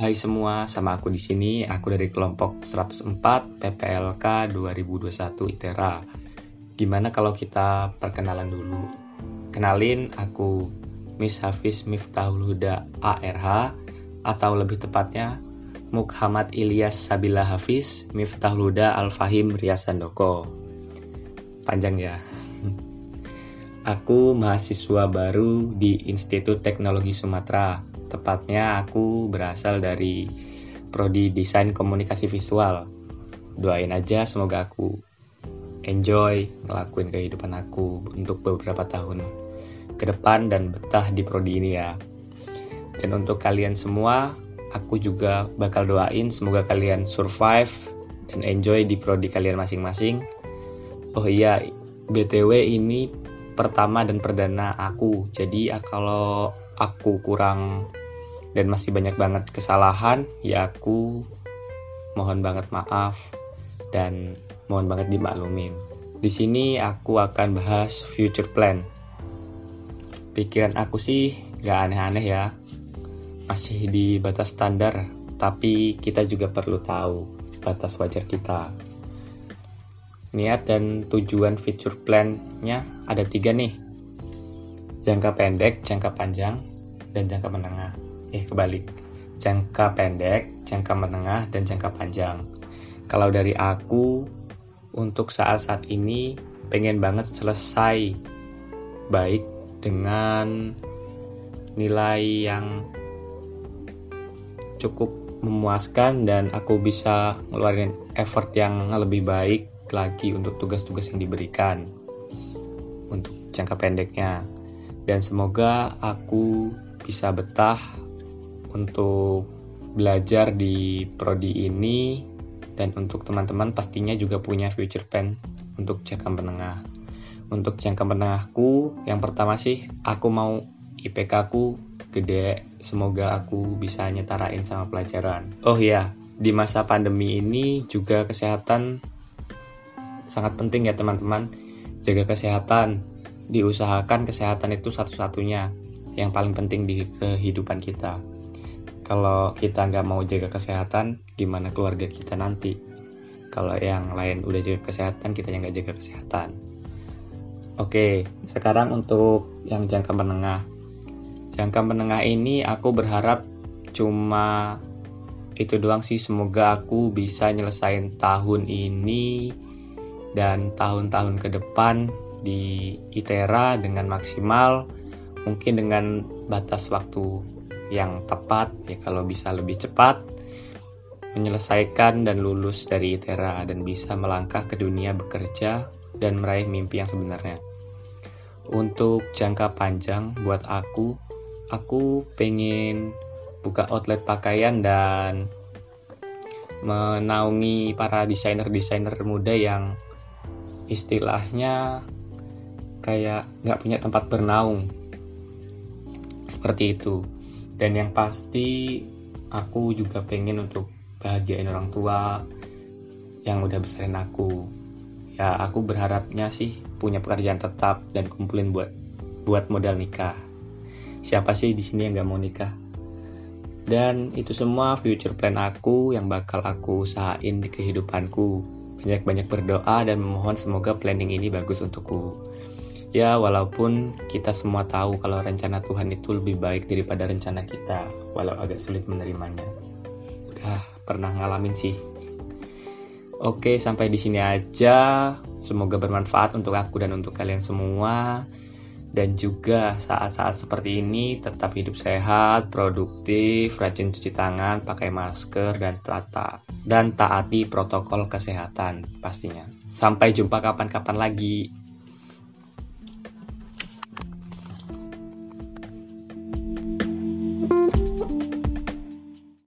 Hai semua, sama aku di sini. Aku dari kelompok 104 PPLK 2021 ITERA. Gimana kalau kita perkenalan dulu? Kenalin, aku Miss Hafiz Miftahul Huda ARH atau lebih tepatnya Muhammad Ilyas Sabila Hafiz Miftahul Huda Al-Fahim Riasandoko. Panjang ya. Aku mahasiswa baru di Institut Teknologi Sumatera Tepatnya aku berasal dari prodi desain komunikasi visual. Doain aja semoga aku enjoy ngelakuin kehidupan aku untuk beberapa tahun ke depan dan betah di prodi ini ya. Dan untuk kalian semua, aku juga bakal doain semoga kalian survive dan enjoy di prodi kalian masing-masing. Oh iya, BTW ini pertama dan perdana aku. Jadi kalau aku kurang dan masih banyak banget kesalahan, ya aku mohon banget maaf dan mohon banget dimaklumin. Di sini aku akan bahas future plan. Pikiran aku sih gak aneh-aneh ya, masih di batas standar, tapi kita juga perlu tahu batas wajar kita. Niat dan tujuan future plan-nya ada tiga nih, jangka pendek, jangka panjang, dan jangka menengah. Eh kebalik. Jangka pendek, jangka menengah, dan jangka panjang. Kalau dari aku, untuk saat-saat ini pengen banget selesai baik dengan nilai yang cukup memuaskan dan aku bisa ngeluarin effort yang lebih baik lagi untuk tugas-tugas yang diberikan untuk jangka pendeknya. Dan semoga aku bisa betah untuk belajar di prodi ini dan untuk teman-teman pastinya juga punya future plan untuk jangka menengah. Untuk jangka menengahku, yang pertama sih aku mau IPK aku gede, semoga aku bisa nyetarain sama pelajaran. Oh iya, di masa pandemi ini juga kesehatan sangat penting ya teman-teman. Jaga kesehatan, diusahakan kesehatan itu satu-satunya yang paling penting di kehidupan kita. Kalau kita nggak mau jaga kesehatan gimana keluarga kita nanti? Kalau yang lain udah jaga kesehatan kita yang nggak jaga kesehatan. Oke sekarang untuk yang jangka menengah. Jangka menengah ini aku berharap cuma itu doang sih. Semoga aku bisa nyelesain tahun ini dan tahun-tahun ke depan di ITERA dengan maksimal mungkin dengan batas waktu yang tepat ya kalau bisa lebih cepat menyelesaikan dan lulus dari ITERA dan bisa melangkah ke dunia bekerja dan meraih mimpi yang sebenarnya. Untuk jangka panjang buat aku, aku pengen buka outlet pakaian dan menaungi para desainer-desainer muda yang istilahnya kayak nggak punya tempat bernaung seperti itu. Dan yang pasti aku juga pengen untuk bahagiain orang tua yang udah besarin aku. Ya aku berharapnya sih punya pekerjaan tetap dan kumpulin buat buat modal nikah. Siapa sih di sini yang gak mau nikah? Dan itu semua future plan aku yang bakal aku usahain di kehidupanku. Banyak-banyak berdoa dan memohon semoga planning ini bagus untukku Ya, walaupun kita semua tahu kalau rencana Tuhan itu lebih baik daripada rencana kita, walau agak sulit menerimanya. Udah pernah ngalamin sih. Oke, sampai di sini aja. Semoga bermanfaat untuk aku dan untuk kalian semua. Dan juga saat-saat seperti ini tetap hidup sehat, produktif, rajin cuci tangan, pakai masker dan tata dan taati protokol kesehatan pastinya. Sampai jumpa kapan-kapan lagi.